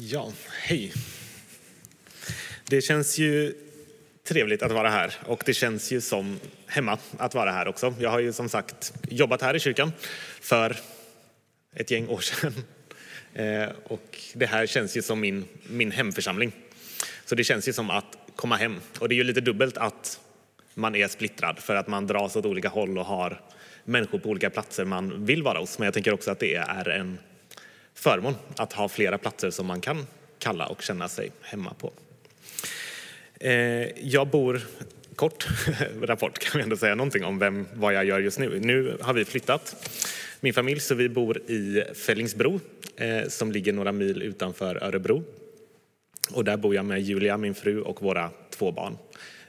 Ja, hej. Det känns ju trevligt att vara här och det känns ju som hemma att vara här också. Jag har ju som sagt jobbat här i kyrkan för ett gäng år sedan. Eh, och det här känns ju som min, min hemförsamling. Så det känns ju som att komma hem. Och det är ju lite dubbelt att man är splittrad för att man dras åt olika håll och har människor på olika platser man vill vara hos. Men jag tänker också att det är en förmån att ha flera platser som man kan kalla och känna sig hemma på. Eh, jag bor, kort rapport kan vi ändå säga någonting om vem, vad jag gör just nu. Nu har vi flyttat, min familj, så vi bor i Fällingsbro eh, som ligger några mil utanför Örebro. Och där bor jag med Julia, min fru och våra två barn.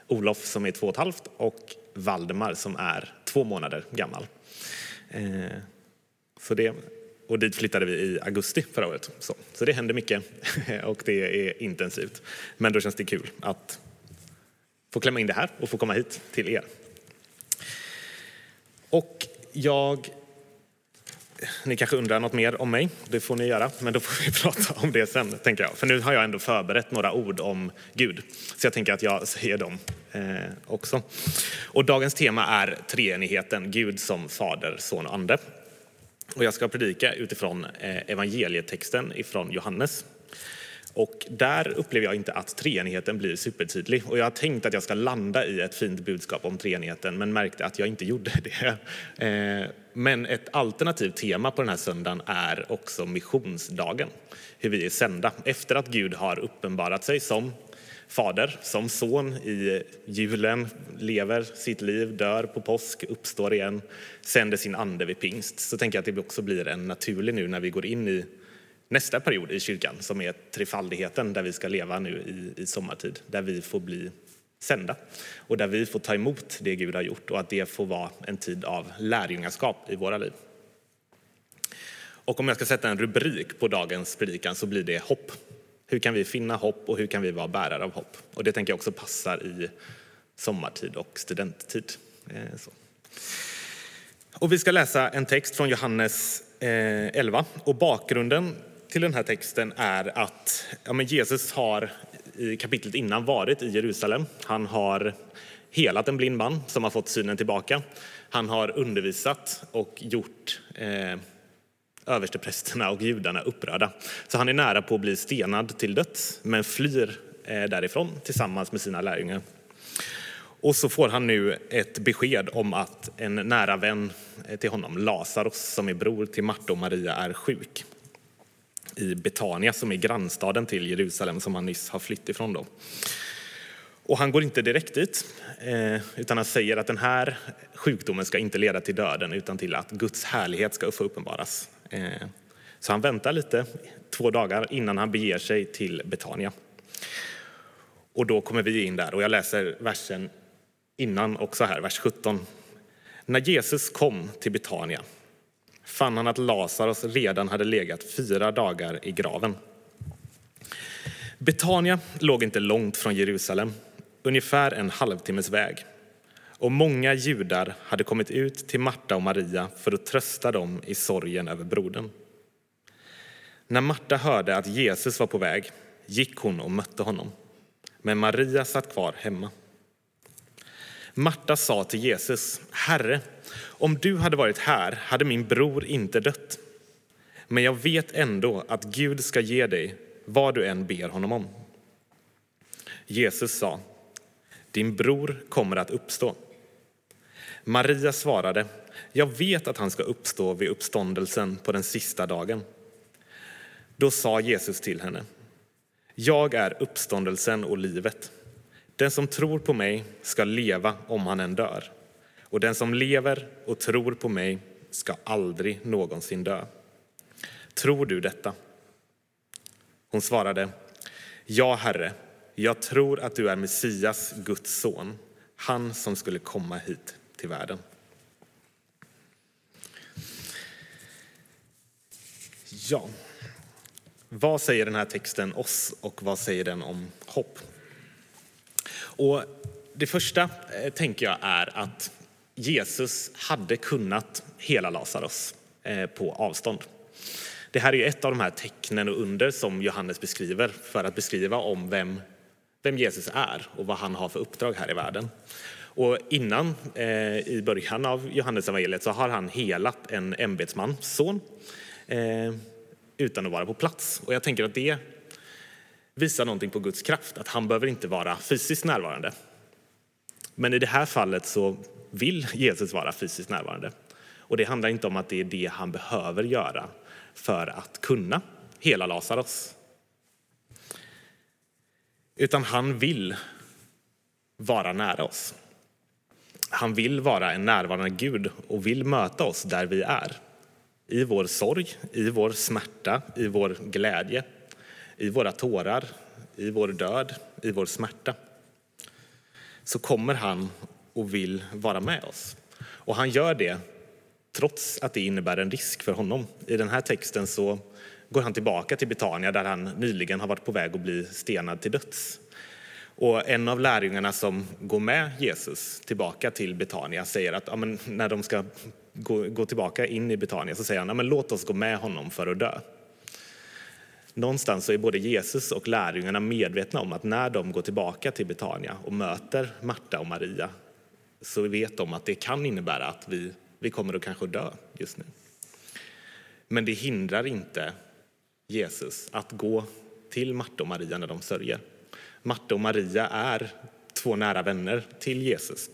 Olof som är två och ett halvt och Valdemar som är två månader gammal. Eh, så det och dit flyttade vi i augusti förra året. Så, så det händer mycket och det är intensivt. Men då känns det kul att få klämma in det här och få komma hit till er. Och jag... Ni kanske undrar något mer om mig, det får ni göra, men då får vi prata om det sen, tänker jag. För nu har jag ändå förberett några ord om Gud, så jag tänker att jag säger dem eh, också. Och dagens tema är treenigheten, Gud som Fader, Son och Ande. Och jag ska predika utifrån eh, evangelietexten ifrån Johannes. Och där upplever jag inte att treenigheten blir supertydlig. Och jag har tänkt att jag ska landa i ett fint budskap om treenigheten, men märkte att jag inte gjorde det. Eh, men ett alternativt tema på den här söndagen är också missionsdagen. Hur vi är sända. Efter att Gud har uppenbarat sig som fader, som son i julen, lever sitt liv, dör på påsk, uppstår igen, sänder sin ande vid pingst. Så tänker jag att det också blir en naturlig nu när vi går in i nästa period i kyrkan som är trefaldigheten där vi ska leva nu i, i sommartid, där vi får bli sända och där vi får ta emot det Gud har gjort och att det får vara en tid av lärjungaskap i våra liv. Och om jag ska sätta en rubrik på dagens predikan så blir det hopp. Hur kan vi finna hopp och hur kan vi vara bärare av hopp? Och det tänker jag också passar i sommartid och studenttid. Eh, så. Och vi ska läsa en text från Johannes eh, 11 och bakgrunden till den här texten är att ja, men Jesus har i kapitlet innan varit i Jerusalem. Han har helat en blind man som har fått synen tillbaka. Han har undervisat och gjort eh, översteprästerna och judarna upprörda. Så han är nära på att bli stenad till döds, men flyr eh, därifrån tillsammans med sina lärjungar. Och så får han nu ett besked om att en nära vän eh, till honom, Lazarus, som är bror till Marta och Maria, är sjuk i Betania som är grannstaden till Jerusalem som han nyss har flytt ifrån. Då. Och han går inte direkt dit, eh, utan han säger att den här sjukdomen ska inte leda till döden utan till att Guds härlighet ska få uppenbaras. Eh, så han väntar lite, två dagar, innan han beger sig till Betania. Och då kommer vi in där och jag läser versen innan också här, vers 17. När Jesus kom till Betania fann han att Lazarus redan hade legat fyra dagar i graven. Betania låg inte långt från Jerusalem, ungefär en halvtimmes väg. Och många judar hade kommit ut till Marta och Maria för att trösta dem i sorgen över brodern. När Marta hörde att Jesus var på väg gick hon och mötte honom. Men Maria satt kvar hemma. Marta sa till Jesus, Herre, om du hade varit här hade min bror inte dött. Men jag vet ändå att Gud ska ge dig vad du än ber honom om. Jesus sa, din bror kommer att uppstå. Maria svarade, jag vet att han ska uppstå vid uppståndelsen på den sista dagen. Då sa Jesus till henne, jag är uppståndelsen och livet. Den som tror på mig ska leva om han än dör. Och den som lever och tror på mig ska aldrig någonsin dö. Tror du detta? Hon svarade, ja, Herre, jag tror att du är Messias, Guds son, han som skulle komma hit till världen. Ja, vad säger den här texten oss och vad säger den om hopp? Och det första eh, tänker jag är att Jesus hade kunnat hela Lazarus eh, på avstånd. Det här är ett av de här tecknen och under som Johannes beskriver för att beskriva om vem, vem Jesus är och vad han har för uppdrag här i världen. Och innan, eh, i början av Johannes evangeliet så har han helat en ämbetsmans son eh, utan att vara på plats. Och jag tänker att det visar någonting på Guds kraft, att han behöver inte vara fysiskt närvarande. Men i det här fallet så vill Jesus vara fysiskt närvarande. Och det handlar inte om att det är det han behöver göra för att kunna hela Lazarus. Utan han vill vara nära oss. Han vill vara en närvarande Gud och vill möta oss där vi är. I vår sorg, i vår smärta, i vår glädje, i våra tårar, i vår död, i vår smärta. Så kommer han och vill vara med oss. Och han gör det trots att det innebär en risk för honom. I den här texten så går han tillbaka till Betania där han nyligen har varit på väg att bli stenad till döds. Och en av lärjungarna som går med Jesus tillbaka till Betania säger att ja, när de ska gå, gå, tillbaka in i Betania så säger han ja, låt oss gå med honom för att dö. Någonstans så är både Jesus och lärjungarna medvetna om att när de går tillbaka till Betania och möter Marta och Maria så vet de att det kan innebära att vi, vi kommer att kanske dö just nu. Men det hindrar inte Jesus att gå till Marta och Maria när de sörjer. Marta och Maria är två nära vänner till Jesus.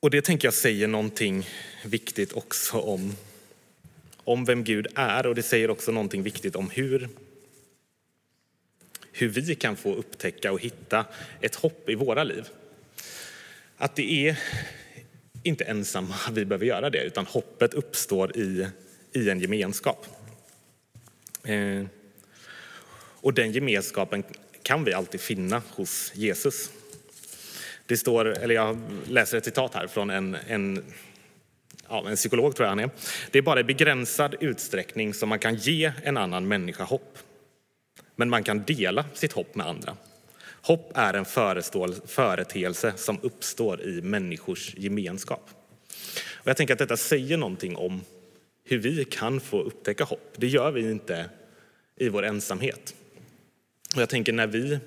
Och det tänker jag säger någonting viktigt också om, om vem Gud är och det säger också någonting viktigt om hur, hur vi kan få upptäcka och hitta ett hopp i våra liv. Att det är inte ensamma vi behöver göra det, utan hoppet uppstår i, i en gemenskap. Eh, och den gemenskapen kan vi alltid finna hos Jesus. Det står, eller jag läser ett citat här från en, en, ja, en psykolog, tror jag han är. Det är bara i begränsad utsträckning som man kan ge en annan människa hopp. Men man kan dela sitt hopp med andra. Hopp är en företeelse som uppstår i människors gemenskap. Och jag tänker att detta säger någonting om hur vi kan få upptäcka hopp. Det gör vi inte i vår ensamhet. Och jag tänker när vi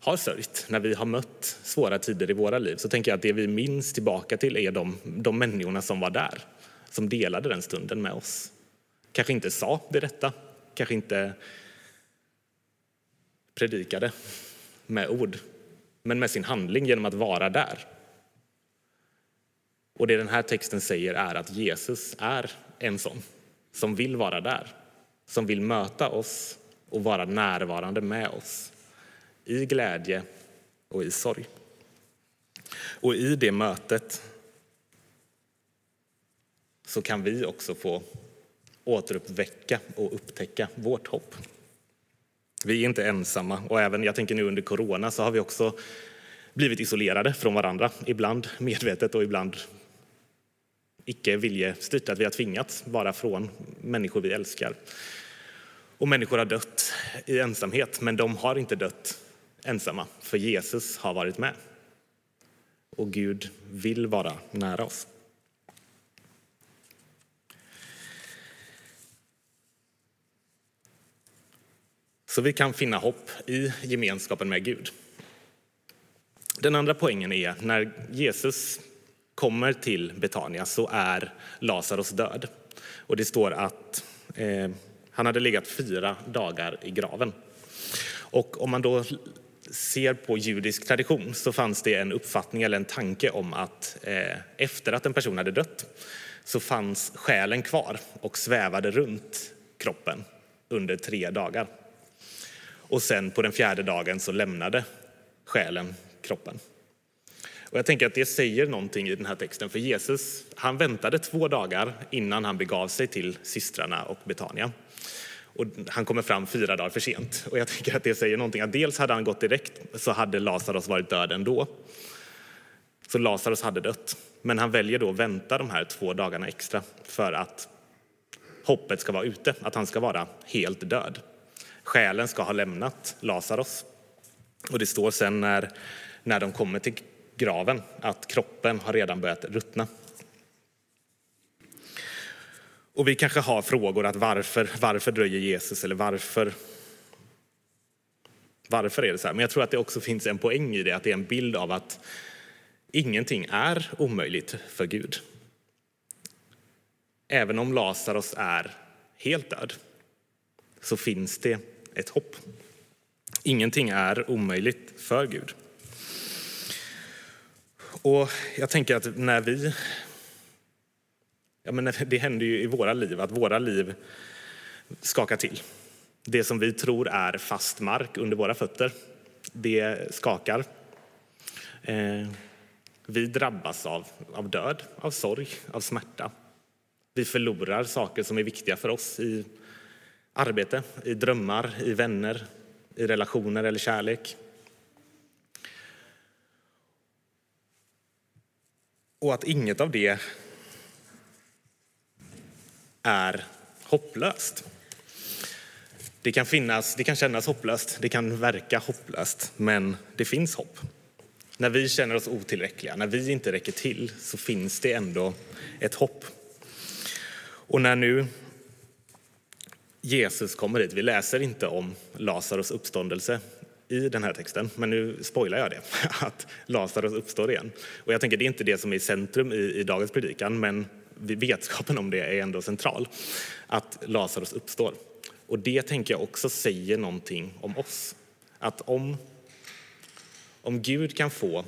har sörjt, när vi har mött svåra tider i våra liv, så tänker jag att det vi minns tillbaka till är de, de människorna som var där, som delade den stunden med oss. Kanske inte sa det rätta, kanske inte predikade med ord, men med sin handling genom att vara där. Och det den här texten säger är att Jesus är en sån som vill vara där, som vill möta oss och vara närvarande med oss i glädje och i sorg. Och i det mötet så kan vi också få återuppväcka och upptäcka vårt hopp. Vi är inte ensamma och även, jag tänker nu under corona så har vi också blivit isolerade från varandra, ibland medvetet och ibland icke viljestyrt, att vi har tvingats vara från människor vi älskar. Och människor har dött i ensamhet, men de har inte dött ensamma, för Jesus har varit med. Och Gud vill vara nära oss. Så vi kan finna hopp i gemenskapen med Gud. Den andra poängen är när Jesus kommer till Betania så är Lazarus död. Och det står att eh, han hade legat fyra dagar i graven. Och om man då ser på judisk tradition så fanns det en uppfattning eller en tanke om att eh, efter att en person hade dött så fanns själen kvar och svävade runt kroppen under tre dagar. Och sen på den fjärde dagen så lämnade själen kroppen. Och jag tänker att det säger någonting i den här texten, för Jesus han väntade två dagar innan han begav sig till systrarna och Betania. Och han kommer fram fyra dagar för sent. Och jag tänker att det säger någonting. Att dels hade han gått direkt så hade Lazarus varit död ändå. Så Lazarus hade dött. Men han väljer då att vänta de här två dagarna extra för att hoppet ska vara ute, att han ska vara helt död. Själen ska ha lämnat Lazarus. Och det står sen när, när de kommer till graven att kroppen har redan börjat ruttna. Och vi kanske har frågor att varför, varför dröjer Jesus eller varför varför är det så här? Men jag tror att det också finns en poäng i det, att det är en bild av att ingenting är omöjligt för Gud. Även om Lazarus är helt död så finns det ett hopp. Ingenting är omöjligt för Gud. Och jag tänker att när vi... Ja, men det händer ju i våra liv, att våra liv skakar till. Det som vi tror är fast mark under våra fötter, det skakar. Eh, vi drabbas av, av död, av sorg, av smärta. Vi förlorar saker som är viktiga för oss i arbete, i drömmar, i vänner, i relationer eller kärlek. Och att inget av det är hopplöst. Det kan, finnas, det kan kännas hopplöst, det kan verka hopplöst, men det finns hopp. När vi känner oss otillräckliga, när vi inte räcker till, så finns det ändå ett hopp. Och när nu Jesus kommer hit, vi läser inte om Lazarus uppståndelse i den här texten, men nu spoilar jag det, att Lazarus uppstår igen. Och jag tänker det är inte det som är i centrum i, i dagens predikan, men vetskapen om det är ändå central, att Lazarus uppstår. Och det tänker jag också säger någonting om oss. Att om, om Gud kan få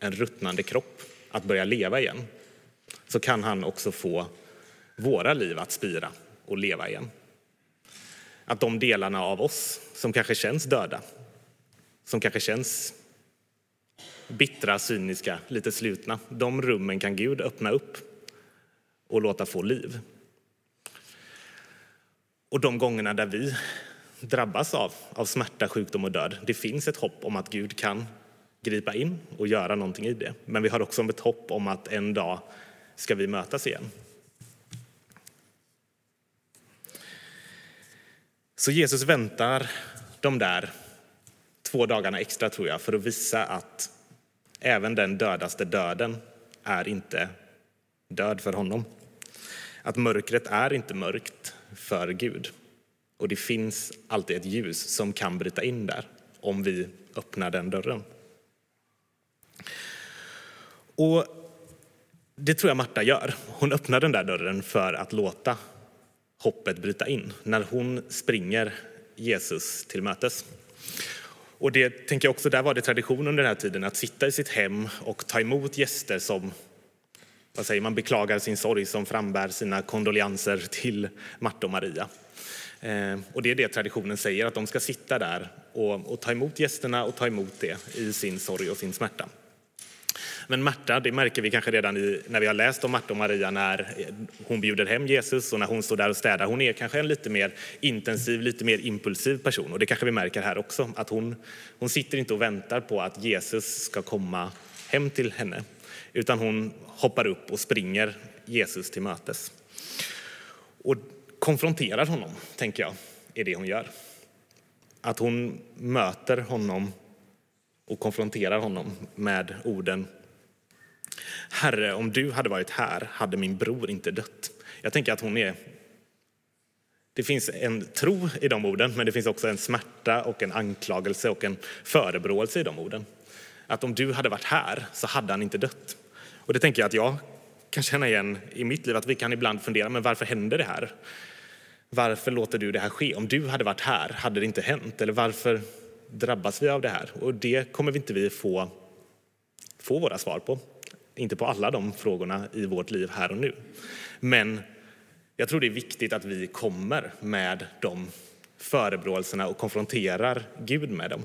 en ruttnande kropp att börja leva igen så kan han också få våra liv att spira och leva igen. Att de delarna av oss som kanske känns döda, som kanske känns bittra, cyniska, lite slutna, de rummen kan Gud öppna upp och låta få liv. Och de gångerna där vi drabbas av, av smärta, sjukdom och död, det finns ett hopp om att Gud kan gripa in och göra någonting i det. Men vi har också ett hopp om att en dag ska vi mötas igen. Så Jesus väntar de där två dagarna extra tror jag för att visa att även den dödaste döden är inte död för honom. Att mörkret är inte mörkt för Gud. Och det finns alltid ett ljus som kan bryta in där om vi öppnar den dörren. Och det tror jag Marta gör. Hon öppnar den där dörren för att låta hoppet bryta in när hon springer Jesus till mötes. Och det tänker jag också, där var det tradition under den här tiden att sitta i sitt hem och ta emot gäster som vad säger man, beklagar sin sorg, som frambär sina kondolenser till Marta och Maria. Eh, och det är det traditionen säger, att de ska sitta där och, och ta emot gästerna och ta emot det i sin sorg och sin smärta. Men Marta, det märker vi kanske redan i, när vi har läst om Marta och Maria när hon bjuder hem Jesus och när hon står där och städar. Hon är kanske en lite mer intensiv, lite mer impulsiv person och det kanske vi märker här också. Att hon, hon sitter inte och väntar på att Jesus ska komma hem till henne utan hon hoppar upp och springer Jesus till mötes. Och konfronterar honom, tänker jag, är det hon gör. Att hon möter honom och konfronterar honom med orden Herre, om du hade varit här hade min bror inte dött. Jag tänker att hon är... Det finns en tro i de orden, men det finns också en smärta och en anklagelse och en förebråelse i de orden. Att om du hade varit här så hade han inte dött. Och det tänker jag att jag kan känna igen i mitt liv, att vi kan ibland fundera, men varför händer det här? Varför låter du det här ske? Om du hade varit här hade det inte hänt. Eller varför drabbas vi av det här? Och det kommer vi inte vi få, få våra svar på. Inte på alla de frågorna i vårt liv här och nu. Men jag tror det är viktigt att vi kommer med de förebråelserna och konfronterar Gud med dem.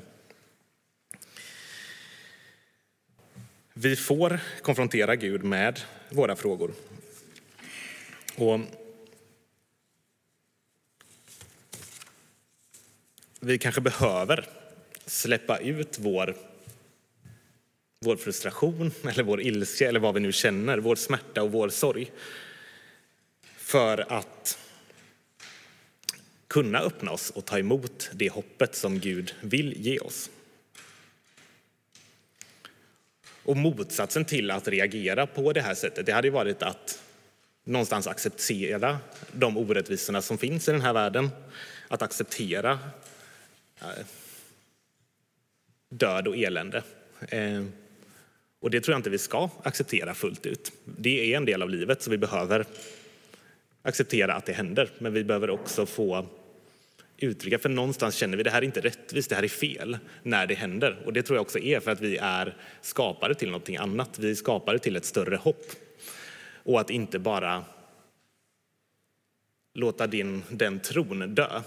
Vi får konfrontera Gud med våra frågor. Och vi kanske behöver släppa ut vår, vår frustration eller vår ilska eller vad vi nu känner, vår smärta och vår sorg för att kunna öppna oss och ta emot det hoppet som Gud vill ge oss. Och motsatsen till att reagera på det här sättet, det hade varit att någonstans acceptera de orättvisorna som finns i den här världen. Att acceptera eh, död och elände. Eh, och det tror jag inte vi ska acceptera fullt ut. Det är en del av livet, så vi behöver acceptera att det händer. Men vi behöver också få uttrycka, för någonstans känner vi att det här är inte rättvist, det här är fel när det händer. Och det tror jag också är för att vi är skapade till någonting annat. Vi är skapade till ett större hopp. Och att inte bara låta din, den tron dö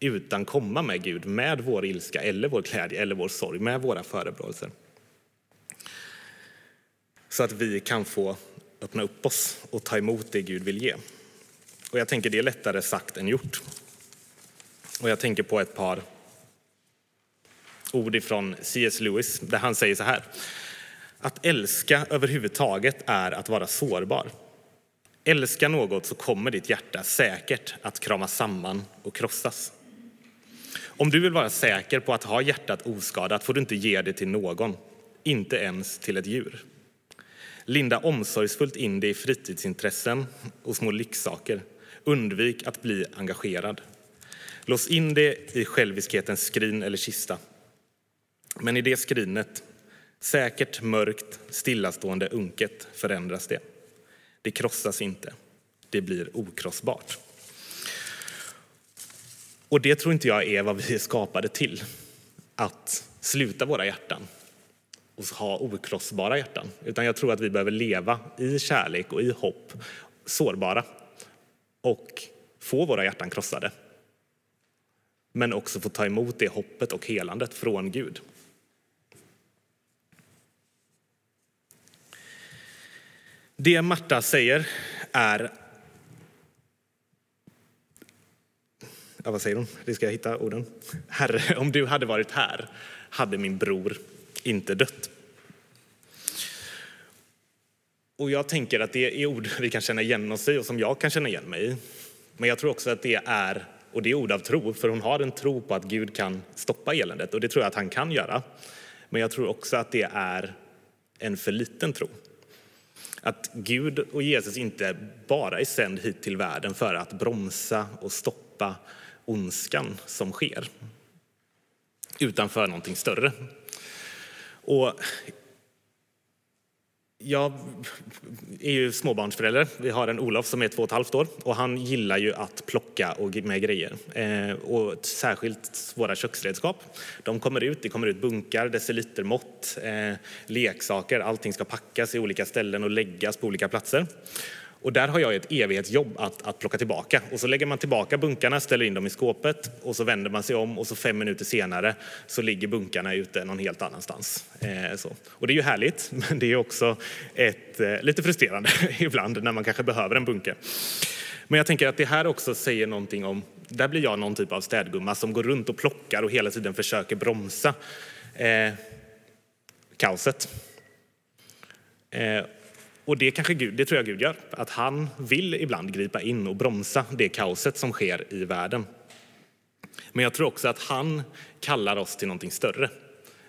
utan komma med Gud, med vår ilska eller vår glädje eller vår sorg, med våra förebråelser. Så att vi kan få öppna upp oss och ta emot det Gud vill ge. Och jag tänker det är lättare sagt än gjort. Och jag tänker på ett par ord ifrån C.S. Lewis där han säger så här. Att älska överhuvudtaget är att vara sårbar. Älska något så kommer ditt hjärta säkert att kramas samman och krossas. Om du vill vara säker på att ha hjärtat oskadat får du inte ge det till någon, inte ens till ett djur. Linda omsorgsfullt in det i fritidsintressen och små lyxsaker. Undvik att bli engagerad. Lås in det i själviskhetens skrin eller kista. Men i det skrinet, säkert, mörkt, stillastående, unket, förändras det. Det krossas inte. Det blir okrossbart. Och det tror inte jag är vad vi är skapade till. Att sluta våra hjärtan och ha okrossbara hjärtan. Utan jag tror att vi behöver leva i kärlek och i hopp, sårbara och få våra hjärtan krossade. Men också få ta emot det hoppet och helandet från Gud. Det Marta säger är... Ja, vad säger hon? Det ska jag hitta orden. Herre, om du hade varit här hade min bror inte dött. Och jag tänker att det är ord vi kan känna igen oss i och som jag kan känna igen mig i. Men jag tror också att det är, och det är ord av tro, för hon har en tro på att Gud kan stoppa eländet och det tror jag att han kan göra. Men jag tror också att det är en för liten tro. Att Gud och Jesus inte bara är sänd hit till världen för att bromsa och stoppa ondskan som sker, utan för någonting större. Och jag är ju småbarnsförälder. Vi har en Olof som är två och ett halvt år och han gillar ju att plocka och med grejer. Eh, och särskilt våra köksredskap. De kommer ut, det kommer ut bunkar, decilitermått, eh, leksaker. Allting ska packas i olika ställen och läggas på olika platser. Och där har jag ett evighetsjobb att, att plocka tillbaka. Och så lägger man tillbaka bunkarna, ställer in dem i skåpet och så vänder man sig om och så fem minuter senare så ligger bunkarna ute någon helt annanstans. Eh, så. Och det är ju härligt, men det är också ett, eh, lite frustrerande ibland när man kanske behöver en bunke. Men jag tänker att det här också säger någonting om, där blir jag någon typ av städgumma som går runt och plockar och hela tiden försöker bromsa eh, kaoset. Eh, och det, kanske Gud, det tror jag Gud gör, att han vill ibland gripa in och bromsa det kaoset som sker i världen. Men jag tror också att han kallar oss till någonting större.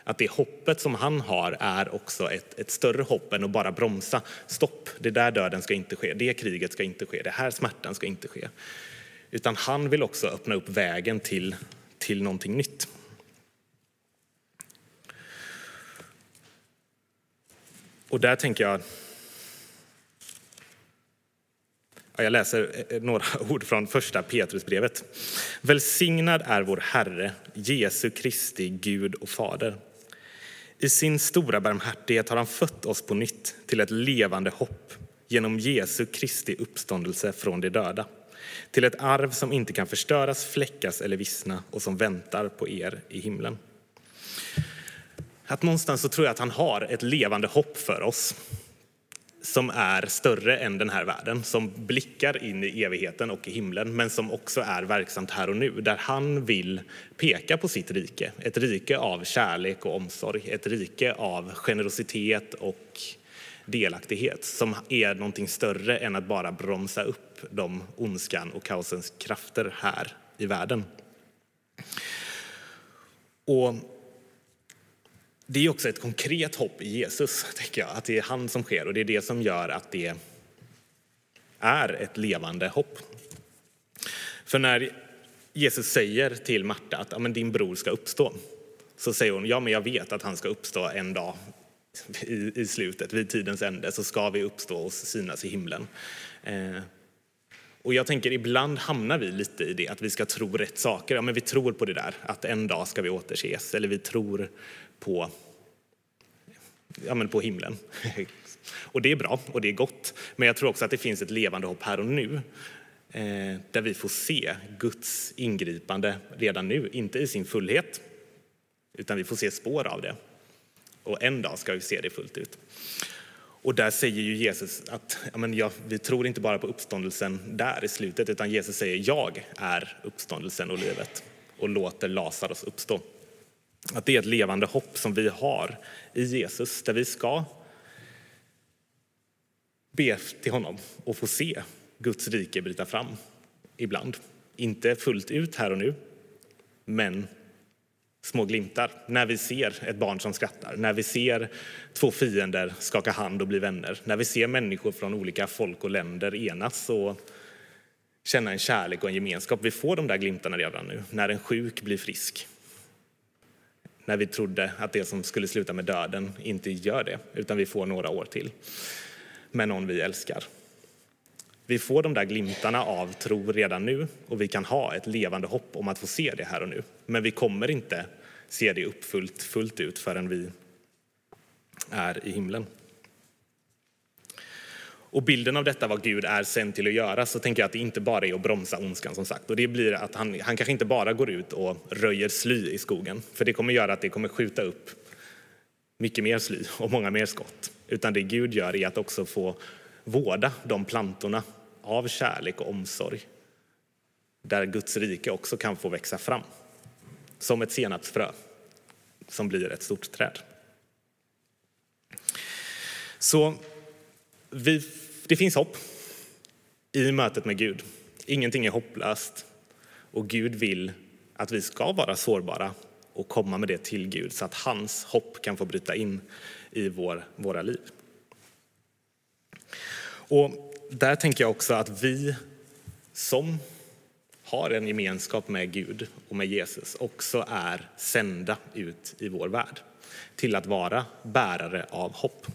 Att det hoppet som han har är också ett, ett större hopp än att bara bromsa. Stopp, det där döden ska inte ske, det kriget ska inte ske, det här smärtan ska inte ske. Utan han vill också öppna upp vägen till, till någonting nytt. Och där tänker jag Jag läser eh, eh, några ord från första Petrusbrevet. Välsignad är vår Herre, Jesu Kristi Gud och Fader. I sin stora barmhärtighet har han fött oss på nytt till ett levande hopp genom Jesu Kristi uppståndelse från de döda till ett arv som inte kan förstöras, fläckas eller vissna och som väntar på er i himlen. Att någonstans så tror jag att han har ett levande hopp för oss som är större än den här världen, som blickar in i evigheten och i himlen, men som också är verksamt här och nu, där han vill peka på sitt rike. Ett rike av kärlek och omsorg, ett rike av generositet och delaktighet som är någonting större än att bara bromsa upp de ondskan och kaosens krafter här i världen. Och det är också ett konkret hopp i Jesus, tänker jag, att det är han som sker och det är det som gör att det är ett levande hopp. För när Jesus säger till Marta att ja, men din bror ska uppstå, så säger hon ja, men jag vet att han ska uppstå en dag i, i slutet, vid tidens ände, så ska vi uppstå och synas i himlen. Eh, och jag tänker ibland hamnar vi lite i det, att vi ska tro rätt saker. Ja, men vi tror på det där, att en dag ska vi återses, eller vi tror på, ja, men på himlen. Och det är bra och det är gott, men jag tror också att det finns ett levande hopp här och nu eh, där vi får se Guds ingripande redan nu, inte i sin fullhet, utan vi får se spår av det. Och en dag ska vi se det fullt ut. Och där säger ju Jesus att ja, men ja, vi tror inte bara på uppståndelsen där i slutet, utan Jesus säger jag är uppståndelsen och livet och låter Lazarus uppstå. Att det är ett levande hopp som vi har i Jesus, där vi ska be till honom och få se Guds rike bryta fram ibland. Inte fullt ut här och nu, men små glimtar. När vi ser ett barn som skrattar, när vi ser två fiender skaka hand och bli vänner, när vi ser människor från olika folk och länder enas och känna en kärlek och en gemenskap. Vi får de där glimtarna redan nu, när en sjuk blir frisk. När vi trodde att det som skulle sluta med döden inte gör det, utan vi får några år till med någon vi älskar. Vi får de där glimtarna av tro redan nu och vi kan ha ett levande hopp om att få se det här och nu. Men vi kommer inte se det uppfyllt fullt ut förrän vi är i himlen. Och bilden av detta, vad Gud är sänd till att göra, så tänker jag att det inte bara är att bromsa ondskan som sagt. Och det blir att han, han kanske inte bara går ut och röjer sly i skogen, för det kommer göra att det kommer skjuta upp mycket mer sly och många mer skott. Utan det Gud gör är att också få vårda de plantorna av kärlek och omsorg där Guds rike också kan få växa fram. Som ett senapsfrö som blir ett stort träd. Så vi, det finns hopp i mötet med Gud. Ingenting är hopplöst och Gud vill att vi ska vara sårbara och komma med det till Gud så att hans hopp kan få bryta in i vår, våra liv. Och där tänker jag också att vi som har en gemenskap med Gud och med Jesus också är sända ut i vår värld till att vara bärare av hopp.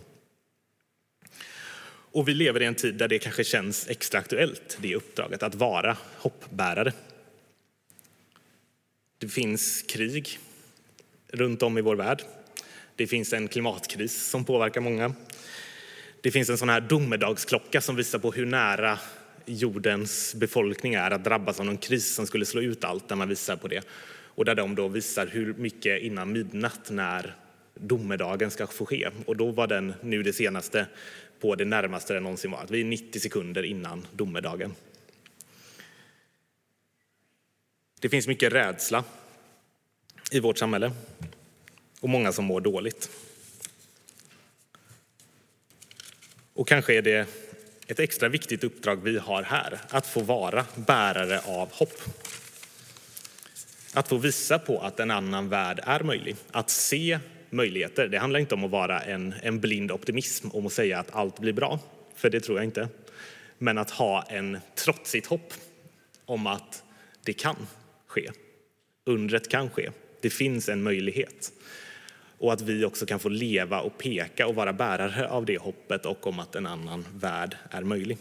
Och vi lever i en tid där det kanske känns extra aktuellt, det uppdraget, att vara hoppbärare. Det finns krig runt om i vår värld. Det finns en klimatkris som påverkar många. Det finns en sån här domedagsklocka som visar på hur nära jordens befolkning är att drabbas av någon kris som skulle slå ut allt, där man visar på det. Och där de då visar hur mycket innan midnatt när domedagen ska få ske. Och då var den nu det senaste på det närmaste den någonsin var. Vi är 90 sekunder innan domedagen. Det finns mycket rädsla i vårt samhälle och många som mår dåligt. Och kanske är det ett extra viktigt uppdrag vi har här, att få vara bärare av hopp. Att få visa på att en annan värld är möjlig, att se möjligheter. Det handlar inte om att vara en, en blind optimism, om att säga att allt blir bra, för det tror jag inte. Men att ha en trotsigt hopp om att det kan ske. Undret kan ske. Det finns en möjlighet och att vi också kan få leva och peka och vara bärare av det hoppet och om att en annan värld är möjlig.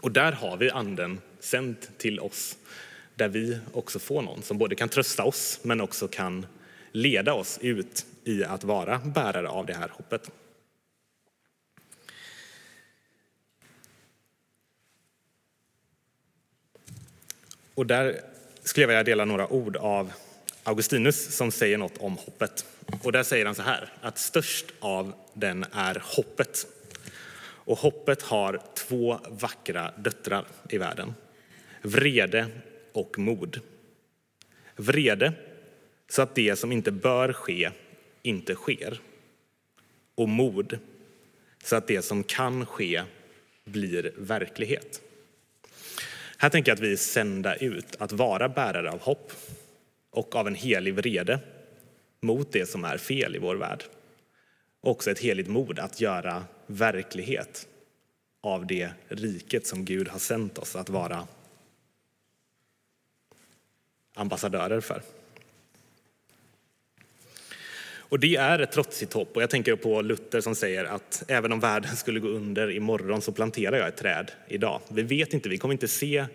Och där har vi Anden sänd till oss, där vi också får någon som både kan trösta oss men också kan leda oss ut i att vara bärare av det här hoppet. Och där skulle jag vilja dela några ord av Augustinus som säger något om hoppet. Och där säger han så här, att störst av den är hoppet. Och hoppet har två vackra döttrar i världen. Vrede och mod. Vrede, så att det som inte bör ske inte sker. Och mod, så att det som kan ske blir verklighet. Här tänker jag att vi är sända ut att vara bärare av hopp och av en helig vrede mot det som är fel i vår värld. Också ett heligt mod att göra verklighet av det riket som Gud har sänt oss att vara ambassadörer för. Och det är ett trotsigt hopp. Och jag tänker på Luther som säger att även om världen skulle gå under imorgon så planterar jag ett träd idag. Vi vet inte, vi kommer inte se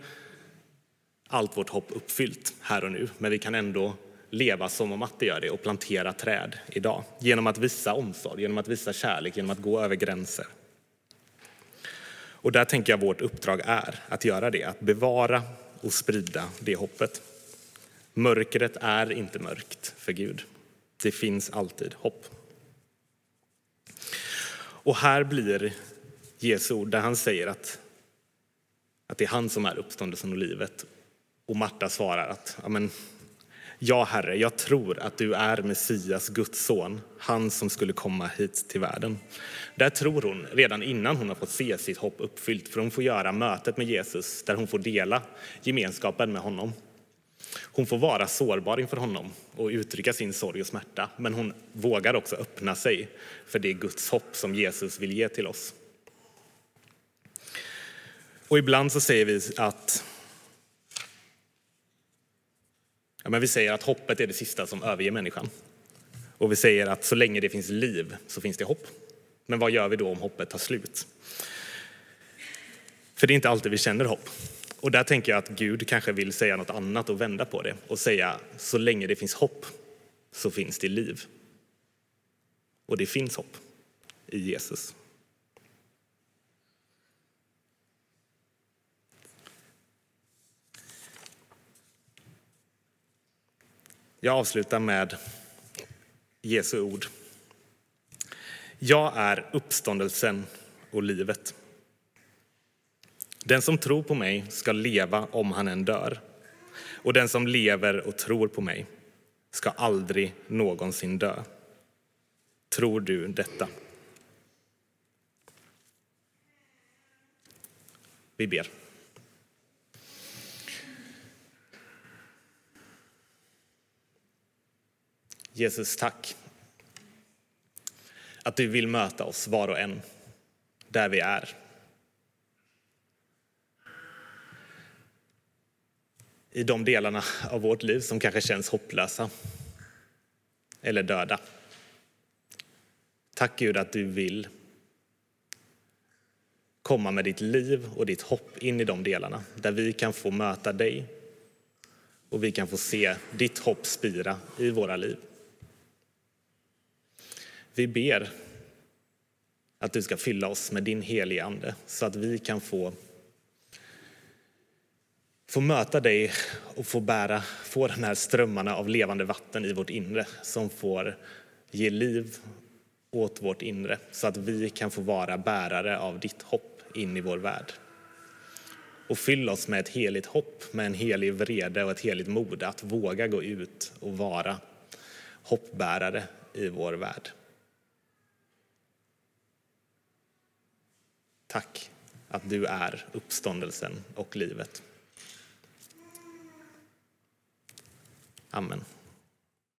allt vårt hopp uppfyllt här och nu, men vi kan ändå leva som om att det gör det och plantera träd idag genom att visa omsorg, genom att visa kärlek, genom att gå över gränser. Och där tänker jag vårt uppdrag är att göra det, att bevara och sprida det hoppet. Mörkret är inte mörkt för Gud. Det finns alltid hopp. Och här blir Jesu ord där han säger att, att det är han som är uppståndelsen och livet. Och Marta svarar att Amen, Ja, Herre, jag tror att du är Messias, Guds son, han som skulle komma hit till världen. Där tror hon redan innan hon har fått se sitt hopp uppfyllt, för hon får göra mötet med Jesus där hon får dela gemenskapen med honom. Hon får vara sårbar inför honom och uttrycka sin sorg och smärta, men hon vågar också öppna sig för det Guds hopp som Jesus vill ge till oss. Och ibland så säger vi att ja, men vi säger att hoppet är det sista som överger människan. Och vi säger att så länge det finns liv så finns det hopp. Men vad gör vi då om hoppet tar slut? För det är inte alltid vi känner hopp. Och där tänker jag att Gud kanske vill säga något annat och vända på det och säga så länge det finns hopp så finns det liv. Och det finns hopp i Jesus. Jag avslutar med Jesu ord. Jag är uppståndelsen och livet. Den som tror på mig ska leva om han än dör. Och den som lever och tror på mig ska aldrig någonsin dö. Tror du detta? Vi ber. Jesus, tack att du vill möta oss var och en där vi är. I de delarna av vårt liv som kanske känns hopplösa eller döda. Tack Gud att du vill komma med ditt liv och ditt hopp in i de delarna där vi kan få möta dig och vi kan få se ditt hopp spira i våra liv. Vi ber att du ska fylla oss med din helige Ande så att vi kan få, få möta dig och få bära, få de här strömmarna av levande vatten i vårt inre som får ge liv åt vårt inre så att vi kan få vara bärare av ditt hopp in i vår värld. Och fyll oss med ett heligt hopp, med en helig vrede och ett heligt mod att våga gå ut och vara hoppbärare i vår värld. Tack att du är uppståndelsen och livet. Amen.